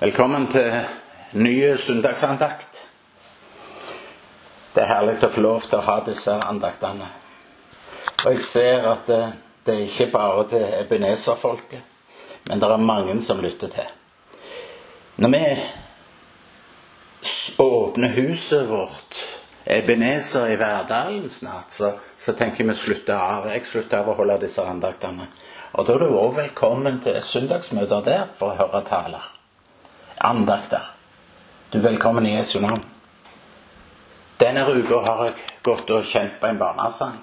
Velkommen til nye søndagsandakt. Det er herlig å få lov til å ha disse andaktene. Og jeg ser at det, det er ikke bare til Ebenezer-folket, men det er mange som lytter til. Når vi åpner huset vårt, Ebenezer i Verdalen snart, så, så tenker vi slutter av. Jeg slutter av å holde disse andaktene. Og da er du òg velkommen til søndagsmøter der for å høre taler andakter. Du er velkommen i Jesu navn. Denne uka har jeg gått og kjent på en barnesang.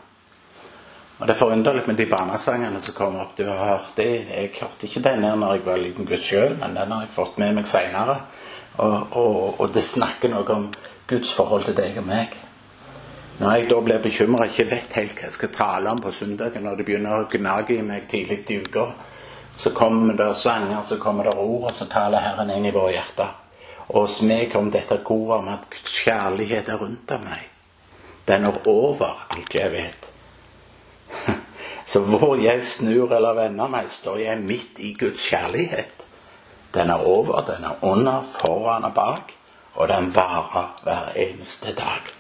Og Det er forunderlig med de barnesangene som kommer opp. Du har hørt de. Jeg hørte ikke den her når jeg var liten gutt sjøl, men den har jeg fått med meg seinere. Og, og, og, det snakker noe om Guds forhold til deg og meg. Når jeg da blir bekymra ikke vet helt hva jeg skal tale om på søndagen, når det begynner å gnage i meg tidlig i uka, så kommer det sanger, så kommer det ord, og så taler Herren inn i våre hjerter. Og hos kom dette koret om at kjærlighet er rundt av meg. Den er over alt jeg vet. Så hvor jeg snur eller vender meg, står jeg midt i Guds kjærlighet. Den er over, den er under, foran og bak, og den varer hver eneste dag.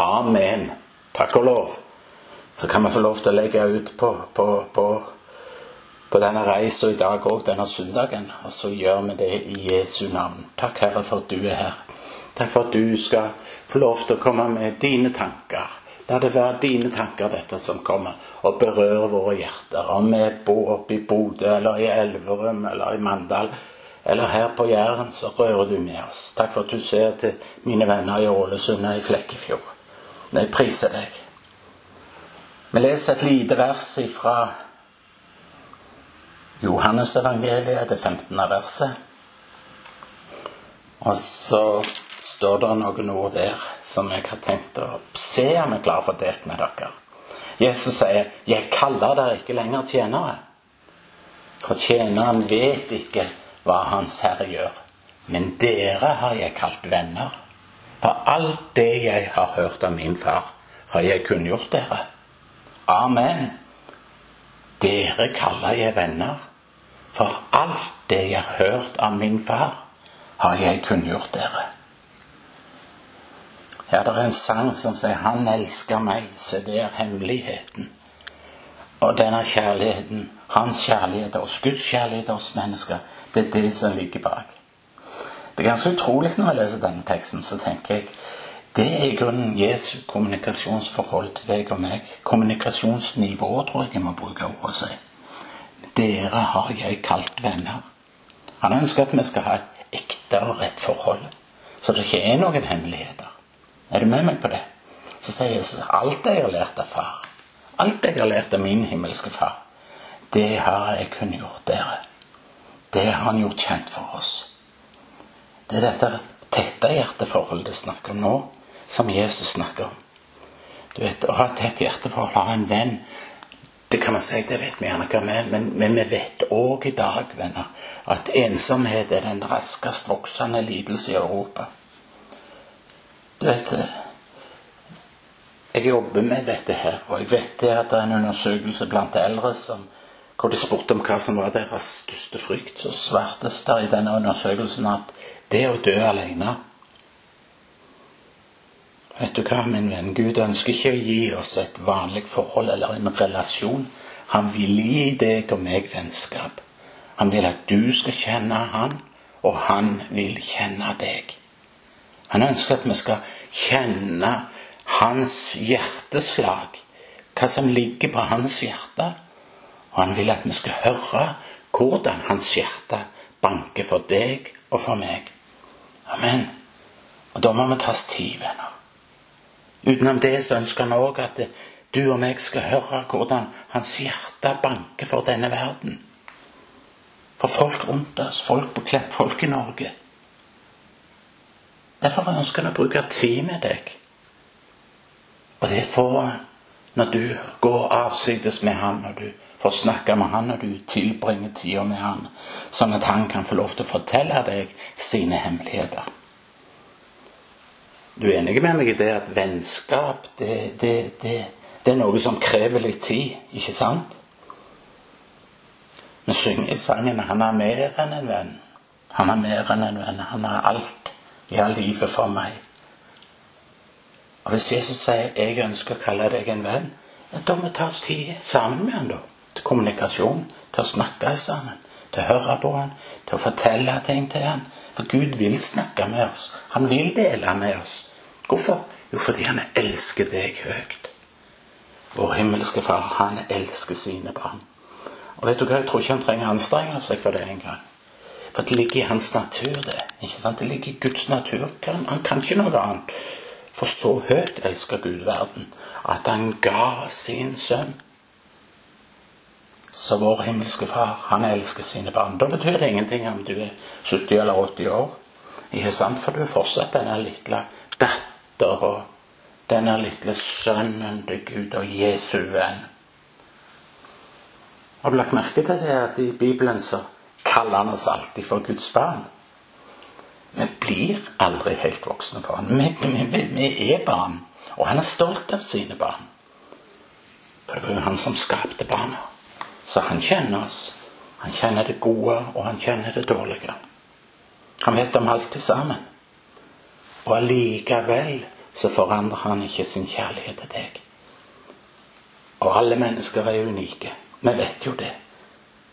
Amen. Takk og lov. Så kan vi få lov til å legge ut på, på, på på denne reisen i dag òg, denne søndagen. Og så gjør vi det i Jesu navn. Takk, Herre, for at du er her. Takk for at du skal få lov til å komme med dine tanker. La det være dine tanker, dette som kommer, og berører våre hjerter. Om vi bor oppe i Bodø, eller i Elverum, eller i Mandal, eller her på Jæren, så rører du med oss. Takk for at du ser til mine venner i Ålesund og i Flekkefjord. Jeg priser deg. Vi leser et lite vers ifra Johannesevangeliet, det 15. verset. Og så står det noen ord der som jeg har tenkt å se om jeg klarer å få delt med dere. Jesus sier, 'Jeg kaller dere ikke lenger tjenere', for tjeneren vet ikke hva Hans Herre gjør. Men dere har jeg kalt venner. For alt det jeg har hørt av min far, har jeg kunngjort dere. Amen. Dere kaller jeg venner. For alt det jeg har hørt av min far, har jeg kunngjort dere. Her er det en sang som sier 'Han elsker meg', så det er hemmeligheten. Og denne kjærligheten, hans kjærlighet og Guds kjærlighet til oss mennesker, det er det som ligger bak. Det er ganske utrolig når jeg leser denne teksten, så tenker jeg det er i grunnen Jesu kommunikasjonsforhold til deg og meg. Kommunikasjonsnivå, tror jeg jeg må bruke ordet å si. Dere har jeg kalt venner. Han ønsker at vi skal ha et ekte og rett forhold, så det ikke er noen hemmeligheter. Er du med meg på det? Så sier Jesus alt jeg har lært av far, alt jeg har lært av min himmelske far, det har jeg kunngjort dere. Det har han gjort kjent for oss. Det er dette tette hjerteforholdet det snakker om nå, som Jesus snakker om. Du vet, Å ha et tett hjerteforhold, ha en venn det kan man si, det vet vi gjerne hva med, men, men vi vet òg i dag, venner, at ensomhet er den raskest voksende lidelse i Europa. Du vet eh, Jeg jobber med dette her, og jeg vet det at det er en undersøkelse blant eldre som, hvor de spurte om hva som var deres største frykt. Så svartes det i denne undersøkelsen at det å dø alene Vet du hva, min venn? Gud ønsker ikke å gi oss et vanlig forhold eller en relasjon. Han vil gi deg og meg vennskap. Han vil at du skal kjenne han, og han vil kjenne deg. Han ønsker at vi skal kjenne hans hjerteslag, hva som ligger på hans hjerte. Og han vil at vi skal høre hvordan hans hjerte banker for deg og for meg. Amen. Og da må vi ta oss tid, venner. Utenom det så ønsker han òg at du og meg skal høre hvordan hans hjerte banker for denne verden. For folk rundt oss, folk på Klepp, folk i Norge. Derfor ønsker han å bruke tid med deg. Og det får når du går avsides med han, når du får snakke med han, når du tilbringer tida med han, sånn at han kan få lov til å fortelle deg sine hemmeligheter. Du er enig med meg i det at vennskap, det, det, det, det er noe som krever litt tid, ikke sant? Vi synger i sangen 'Han er mer enn en venn'. Han er mer enn en venn. Han er alt i all livet for meg. Og Hvis Jesus sier 'jeg ønsker å kalle deg en venn', da må vi ta oss tid sammen med han da. Til kommunikasjon, til å snakke sammen, til å høre på han, til å fortelle ting til han. For Gud vil snakke med oss. Han vil dele med oss. Hvorfor? Jo, fordi han elsker deg høyt. Vår himmelske Far, han elsker sine barn. Og vet du hva, Jeg tror ikke han trenger å anstrenge seg for det engang. For det ligger i hans natur, det. ikke sant? Det ligger i Guds natur. Han kan ikke noe annet. For så høyt elsker Gud verden at han ga sin sønn. Så vår himmelske Far, han elsker sine barn. Da betyr det ingenting om du er 70 eller 80 år. Ikke sant? For du er fortsatt denne lille datter og denne lille sønnen til Gud og Jesu venn. Har du lagt merke til det at i Bibelen så kaller han oss alltid for Guds barn? Vi blir aldri helt voksne for ham. Vi, vi, vi, er barn. Og han er stolt av sine barn. For det var jo han som skapte barna. Så han kjenner oss. Han kjenner det gode, og han kjenner det dårlige. Han vet om alt sammen. Og allikevel så forandrer han ikke sin kjærlighet til deg. Og alle mennesker er unike. Vi vet jo det.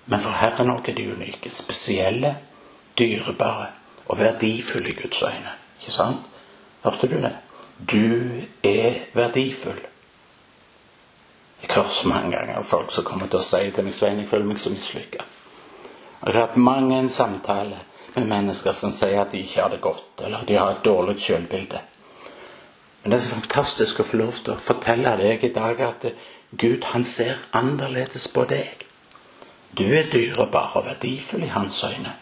Men for Herren òg er de unike. Spesielle, dyrebare og verdifulle i Guds øyne. Ikke sant? Hørte du det? Du er verdifull. Jeg hører så mange ganger folk som kommer til å si til meg Svein, jeg føler meg så mislykka. Jeg har hatt mange en samtale mennesker som sier at de ikke har det godt, eller de har et dårlig selvbilde. Men det er så fantastisk å få lov til å fortelle deg i dag at Gud han ser annerledes på deg. Du er dyrebar og verdifull i hans øyne.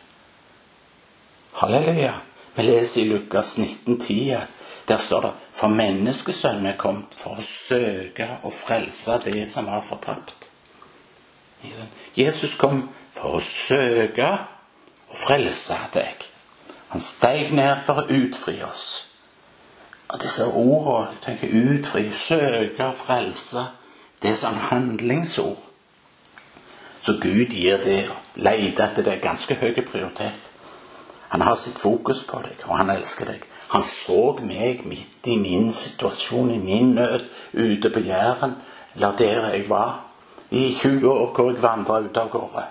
Halleluja. Vi leser i Lukas 1910 at der står det For menneskesønnen er kommet for å søke og frelse det som var fortapt. Jesus kom for å søke og frelse deg. Han steig ned for å utfri oss. Og disse ordene tenker utfri, søke frelse det er sånn handlingsord. Så Gud gir det, leter etter det, ganske høy prioritet. Han har sitt fokus på deg, og han elsker deg. Han så meg midt i min situasjon, i min nød, ute på Jæren, eller der jeg var, i 20 år hvor jeg vandra ut av gårde.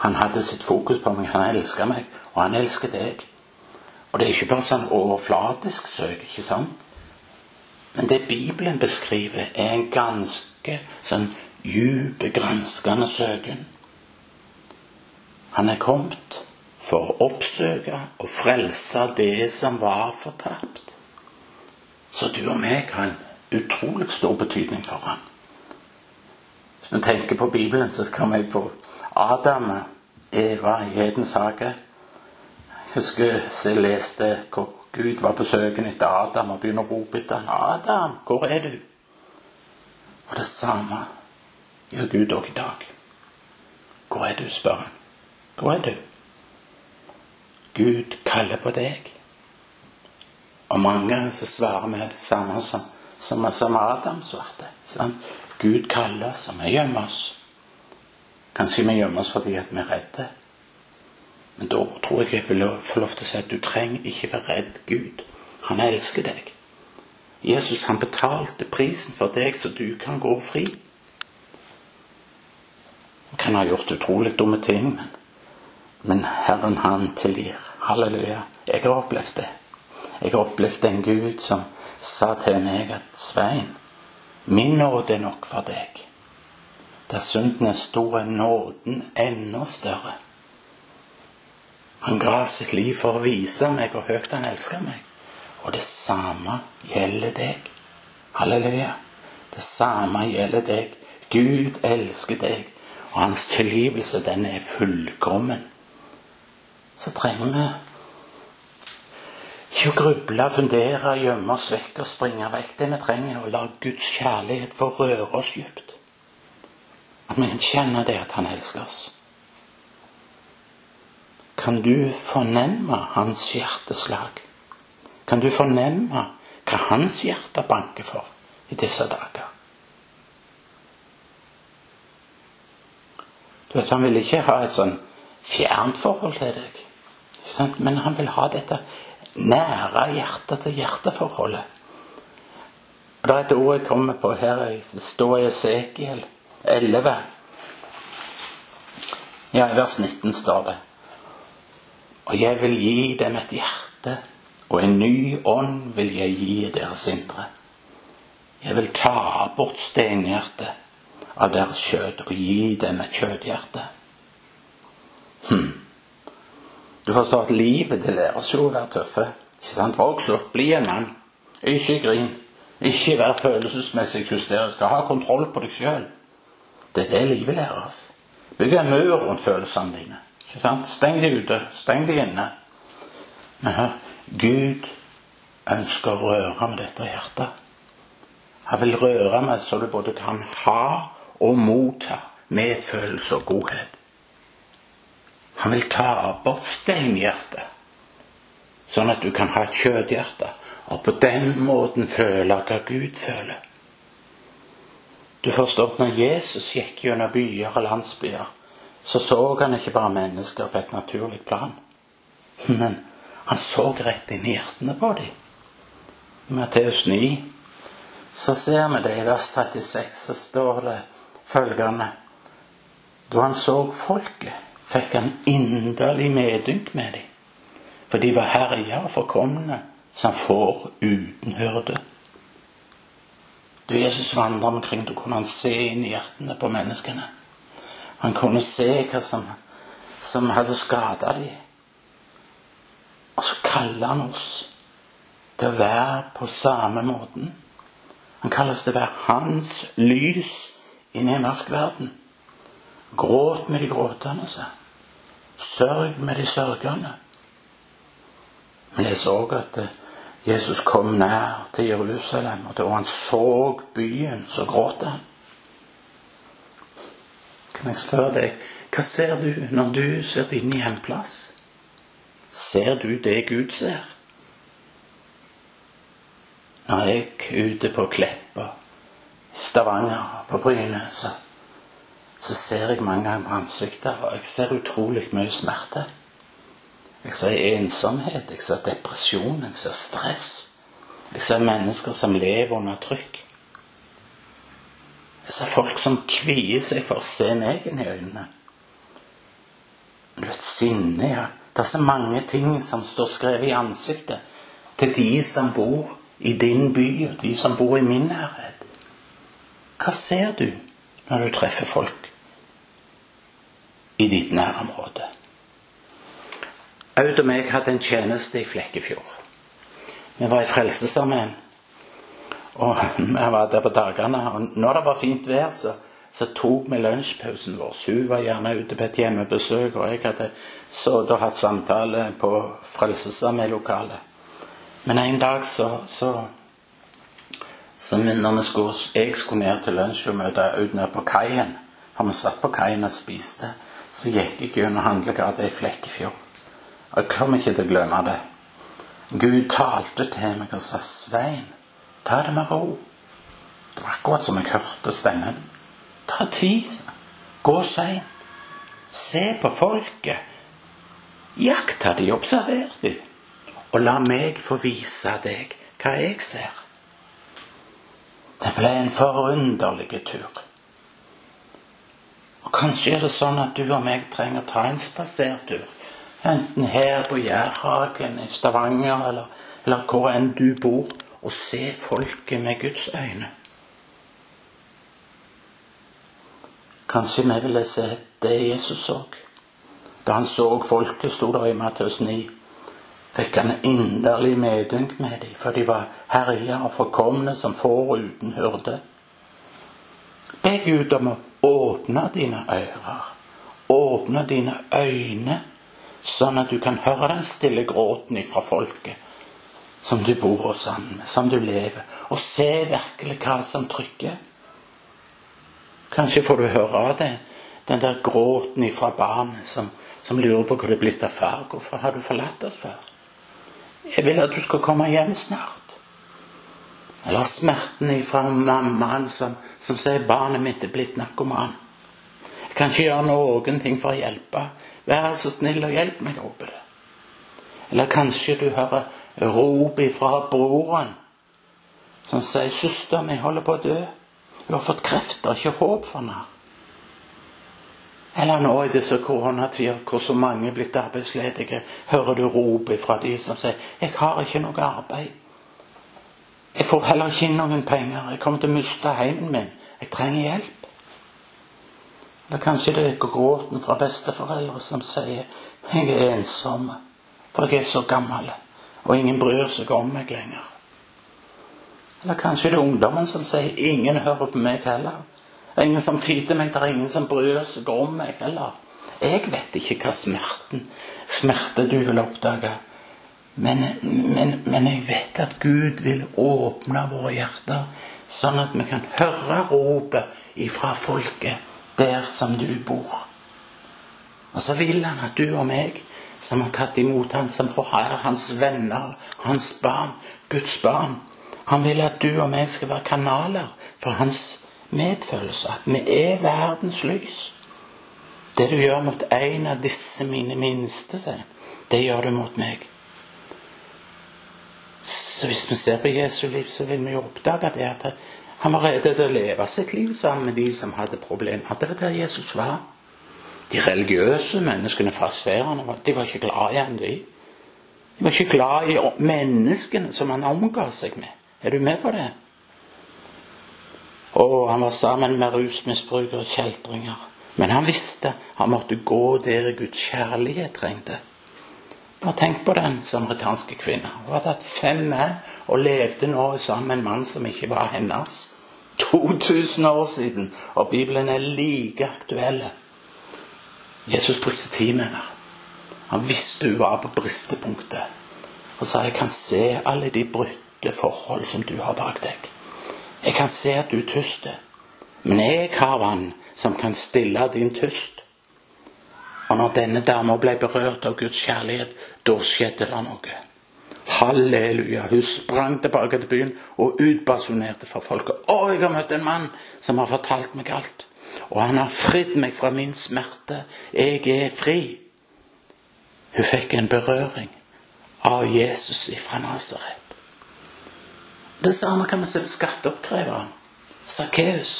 Han hadde sitt fokus på meg, han elsker meg, og han elsker deg. Og det er ikke bare sånn overflatisk søk, ikke sant? Men det Bibelen beskriver, er en ganske sånn djup, granskende søken. Han er kommet for å oppsøke og frelse det som var fortapt. Så du og meg har en utrolig stor betydning for ham. Hvis vi tenker på Bibelen, så kommer jeg på Adam, Eva i Edens hage. Jeg husker jeg leste hvor Gud var på søken etter Adam og begynner å rope etter ham. 'Adam, hvor er du?' Og det samme gjør Gud òg i dag. 'Hvor er du?' spør han. 'Hvor er du?' Gud kaller på deg. Og mange så svarer med det samme som, som, som Adam svarte. Sånn? Gud kaller oss, og vi gjemmer oss. Kanskje vi gjemmer oss fordi at vi er redde. Men da tror jeg jeg vil få lov til å si at du trenger ikke være redd Gud. Han elsker deg. Jesus han betalte prisen for deg, så du kan gå fri. Han kan ha gjort utrolig dumme ting, men men Herren, han tilgir. Halleluja. Jeg har opplevd det. Jeg har opplevd en Gud som sa til meg at Svein, min nåde er nok for deg. Der synden er stor, er nåden enda større. Han ga sitt liv for å vise meg hvor høyt han elsker meg. Og det samme gjelder deg. Halleluja. Det samme gjelder deg. Gud elsker deg, og hans tilgivelse, den er fullkommen så trenger vi ikke å gruble, fundere, gjemme oss vekk og springe vekk. Det vi trenger, er å la Guds kjærlighet få røre oss dypt. At vi kjenner det at Han elsker oss. Kan du fornemme hans hjerteslag? Kan du fornemme hva hans hjerte banker for i disse dager? Du vet, Han vil ikke ha et sånn fjernt forhold til deg. Men han vil ha dette nære hjerte-til-hjerte-forholdet. Og Det er et ord jeg kommer på her. Det står i Esekiel 11. Ja, i vers 19 står det. Og jeg vil gi dem et hjerte, og en ny ånd vil jeg gi deres indre. Jeg vil ta bort steinhjertet av deres kjøtt og gi dem et kjøtthjerte. Hm. Du forstår at livet det lærer oss jo å være tøffe. Ikke sant? Vokse opp, bli en mann. Ikke grin. Ikke vær følelsesmessig hysterisk. Ha kontroll på deg sjøl. Det er det livet lærer oss. Bygg en mur rundt følelsene dine. Ikke sant? Steng de ute. Steng de inne. Men hør, Gud ønsker å røre med dette hjertet. Han vil røre med så du både kan ha og motta medfølelse og godhet. Han vil ta bort steinhjertet, sånn at du kan ha et kjøtthjerte, og på den måten føle hva Gud føler. Du forstår, når Jesus gikk gjennom byer og landsbyer, så så han ikke bare mennesker på et naturlig plan, men han så rett inn i hjertene på dem. I Matteus 9 så ser vi det i vers 36, så står det følgende Da han så folket fikk han inderlig medynk med dem. For de var herjer og forkomne som får uten hyrde. Da Jesus vandret omkring, da kunne han se inn i hjertene på menneskene. Han kunne se hva som, som hadde skada dem. Og så kaller han oss til å være på samme måten. Han kaller oss til å være hans lys inne i en mørk verden. Gråt med de gråtende. Sørg med de sørgende. Vi leser òg at eh, Jesus kom nær til Jerusalem, og han så byen, så gråt han. Kan jeg spørre deg, hva ser du når du ser din hjemplass? Ser du det Gud ser? Når jeg er ute på Kleppa, Stavanger, på Bryne, så så ser jeg mange ganger på ansiktet, og jeg ser utrolig mye smerte. Jeg ser ensomhet, jeg ser depresjon, jeg ser stress. Jeg ser mennesker som lever under trykk. Jeg ser folk som kvier seg for å se meg inn i øynene. Du vet, sinne, ja. Det er så mange ting som står skrevet i ansiktet til de som bor i din by, og de som bor i min nærhet. Hva ser du når du treffer folk? i ditt nærområde. Aud og meg hadde en tjeneste i Flekkefjord. Vi var i Frelsesarmeen. Og vi var der på dagene. Og når det var fint vær, så, så tok vi lunsjpausen vår. Hun var gjerne ute på et hjemmebesøk, og jeg hadde sittet og hatt samtale på Frelsesarmeen-lokalet. Men en dag så, så, så når skulle, jeg skulle ned til lunsj og møte Aud nede på kaien For vi satt på kaien og spiste så gikk jeg gjennom handlegata i Flekkefjord. Og jeg kommer ikke til å glemme det. Gud talte til meg og sa, 'Svein, ta det med ro.' Det var akkurat som jeg hørte stemmen. Ta tid. Gå seint. Se på folket. Jakta de, observer de. Og la meg få vise deg hva jeg ser. Det ble en forunderlig tur. Og Kanskje er det sånn at du og meg trenger å ta en spasertur. Enten her på Jærhagen, i Stavanger eller, eller hvor enn du bor, og se folket med Guds øyne. Kanskje vi ville se det Jesus så. Da han så folket, sto der i Matteus 9, fikk han inderlig medynk med dem, for de var herja og forkomne som får uten hyrde. Be Gud om å åpne dine ører, åpne dine øyne, sånn at du kan høre den stille gråten ifra folket som du bor sammen med, som du lever, og se virkelig hva som trykker. Kanskje får du høre av det, den der gråten ifra barnet som, som lurer på hvor det er blitt av far. Hvorfor har du forlatt oss før? Jeg vil at du skal komme hjem snart. Eller smerten ifra mammaen som, som sier 'barnet mitt er blitt narkoman'. Jeg kan ikke gjøre noen ting for å hjelpe. Vær så snill og hjelp meg, roper det. Eller kanskje du hører rop ifra broren som sier 'Søster mi holder på å dø'. Hun har fått kreft, det ikke håp for henne. Eller nå i disse koronatider hvor så mange er blitt arbeidsledige, hører du rop fra de som sier 'Jeg har ikke noe arbeid'. Jeg får heller ikke inn noen penger. Jeg kommer til å miste heimen min. Jeg trenger hjelp. Eller kanskje det er gråten fra besteforeldre som sier 'Jeg er ensom, for jeg er så gammel, og ingen bryr seg om meg lenger'. Eller kanskje det er ungdommen som sier 'Ingen hører på meg heller'. Det er ingen som tyder meg, det er ingen som bryr seg om meg heller. Jeg vet ikke hva smerten smerte du vil oppdage. Men, men, men, jeg vet at Gud vil åpne våre hjerter, sånn at vi kan høre ropet ifra folket der som du bor. Og så vil han at du og meg, som har tatt imot han som forherrer hans venner, hans barn, Guds barn Han vil at du og meg skal være kanaler for hans medfølelse. At vi er verdens lys. Det du gjør mot en av disse mine minste, det gjør du mot meg. Så hvis vi ser på Jesu liv, så vil vi jo oppdage det at han var redd til å leve sitt liv sammen med de som hadde problemer. Det var der Jesus var. De religiøse menneskene, fariseerne, de var ikke glad i ham, de. De var ikke glad i menneskene som han omga seg med. Er du med på det? Og han var sammen med rusmisbrukere og kjeltringer. Men han visste han måtte gå der Guds kjærlighet trengte. Bare tenk på den samaritanske kvinnen. Hun hadde hatt fem menn og levde nå sammen med en mann som ikke var hennes. 2000 år siden, og Bibelen er like aktuell. Jesus brukte tid med henne. Han visste hun var på bristepunktet. Og sa jeg kan se alle de brutte forhold som du har bak deg. Jeg kan se at du tyster, men jeg har vann som kan stille din tyst. Og når denne dama ble berørt av Guds kjærlighet, da skjedde det noe. Halleluja. Hun sprang tilbake til byen og utbasunerte for folket. Å, jeg har møtt en mann som har fortalt meg alt. Og han har fridd meg fra min smerte. Jeg er fri. Hun fikk en berøring av Jesus fra Nasaret. Det samme kan vi se på skatteoppkreveren. Sakkeus.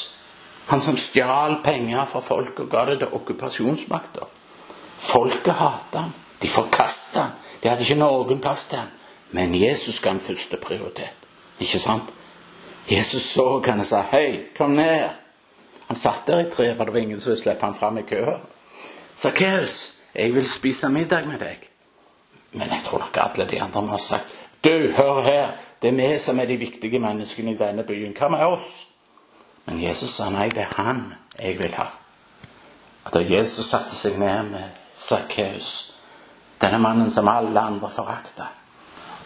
Han som stjal penger fra folk og ga det til okkupasjonsmakta. Folket hatet han. De forkasta han. De hadde ikke noen plass til han. Men Jesus ga en første prioritet. Ikke sant? Jesus så han og sa 'Hei, kom ned'. Han satt der i tre, for det var ingen som ville slippe han fram i køen. 'Sakkeus, jeg vil spise middag med deg.' Men jeg tror nok alle de andre må ha sagt 'Du, hør her. Det er vi som er de viktige menneskene i denne byen. Hva med oss? Men Jesus sa nei, det er han jeg vil ha. At da Jesus satte seg ned med Sakkeus, denne mannen som alle andre forakta,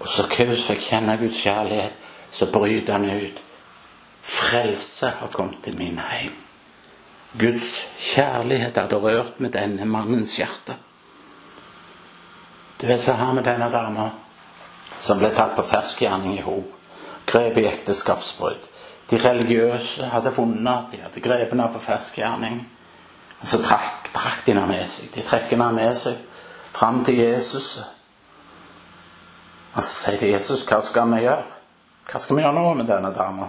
og så Kaus fikk kjenne Guds kjærlighet, så bryter han ut. Frelse har kommet til min heim. Guds kjærlighet hadde rørt med denne mannens hjerte. Du vet så har vi denne dama som ble tatt på ferskgjerning i hop, grep i ekteskapsbrudd. De religiøse hadde funnet de hadde grepet henne på ferskgjerning. Og så trakk, trakk de henne med seg. De trekker henne med seg fram til Jesus. Og så sier de Jesus, hva skal vi gjøre? Hva skal vi gjøre nå med denne dama?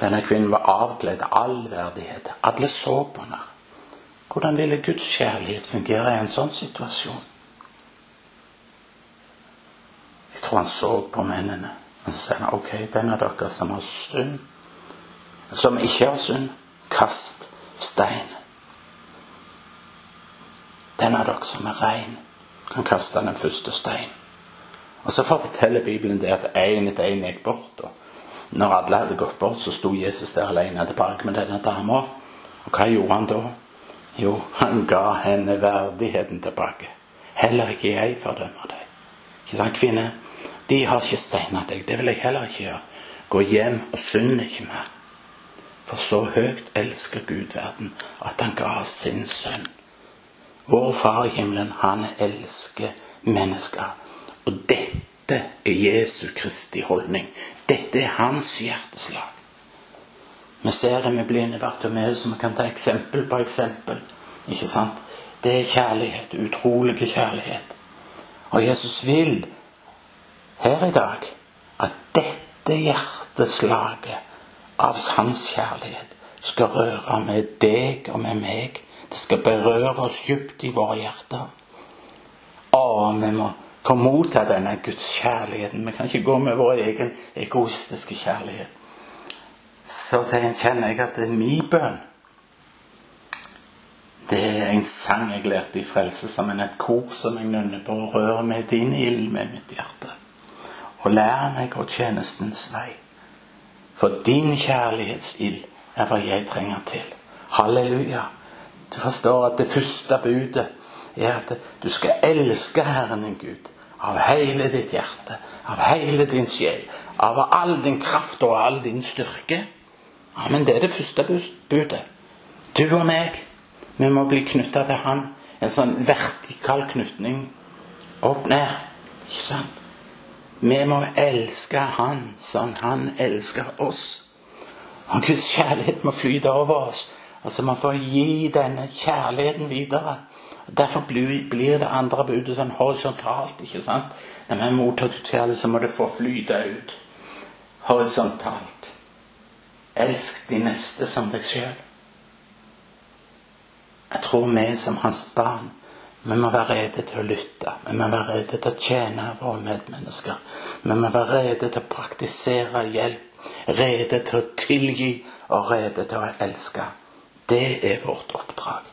Denne kvinnen var avkledd av all verdighet. Alle så på henne. Hvordan ville Guds kjærlighet fungere i en sånn situasjon? Jeg tror han så på mennene. Og så sier han ok, den av dere som har synd, som ikke har synd, kast stein. Den av dere som er rein, kan kaste den første stein. Og så forteller Bibelen det at én etter én gikk bort. og Når alle hadde gått bort, så sto Jesus der alene tilbake med denne dama. Og hva gjorde han da? Jo, han ga henne verdigheten tilbake. Heller ikke jeg fordømmer deg. Ikke sant, kvinne? De har ikke steina deg. Det vil jeg heller ikke gjøre. Gå hjem og synd ikke mer. For så høyt elsker Gud verden at han ga sin sønn. Vår Far i himmelen, han elsker mennesker. Og dette er Jesu Kristi holdning. Dette er hans hjerteslag. Vi ser det med blinde Bartomeus, som vi kan ta eksempel på eksempel. Ikke sant? Det er kjærlighet. Utrolig kjærlighet. Og Jesus vil her i dag at dette hjerteslaget av hans kjærlighet skal røre med deg og med meg. Det skal berøre oss dypt i våre hjerter. Å, vi må få motta denne Guds kjærligheten. Vi kan ikke gå med vår egen egoistiske kjærlighet. Så kjenner jeg at det er min bønn. Det er en sang jeg lærte i Frelse, som en et kor som jeg nynner på, og rører med din ild med mitt hjerte. Og lær meg å tjenestens vei. For din kjærlighetsild er hva jeg trenger til. Halleluja. Du forstår at det første budet er at du skal elske Herren din Gud av hele ditt hjerte, av hele din sjel, av all din kraft og all din styrke. Ja, men det er det første budet. Du og meg, vi må bli knytta til Han. En sånn vertikal knytning opp ned. Ikke sant? Vi må elske Han som Han elsker oss. Og Guds kjærlighet må flyte over oss. Altså Man får gi denne kjærligheten videre. Derfor blir det andre budet sånn horisontalt. ikke sant? Når vi mottar kjærlighet, så må det få flyte ut horisontalt. Elsk de neste som deg sjøl. Jeg tror vi som hans barn vi må være rede til å lytte. Vi må være rede til å tjene våre medmennesker. Vi må være rede til å praktisere hjelp rede til å tilgi og rede til å elske. Det er vårt oppdrag.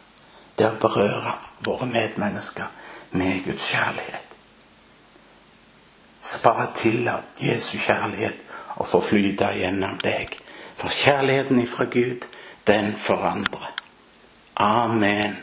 Det å berøre våre medmennesker med Guds kjærlighet. Så bare tillat Jesu kjærlighet å få flyte gjennom deg. For kjærligheten ifra Gud, den forandrer. Amen.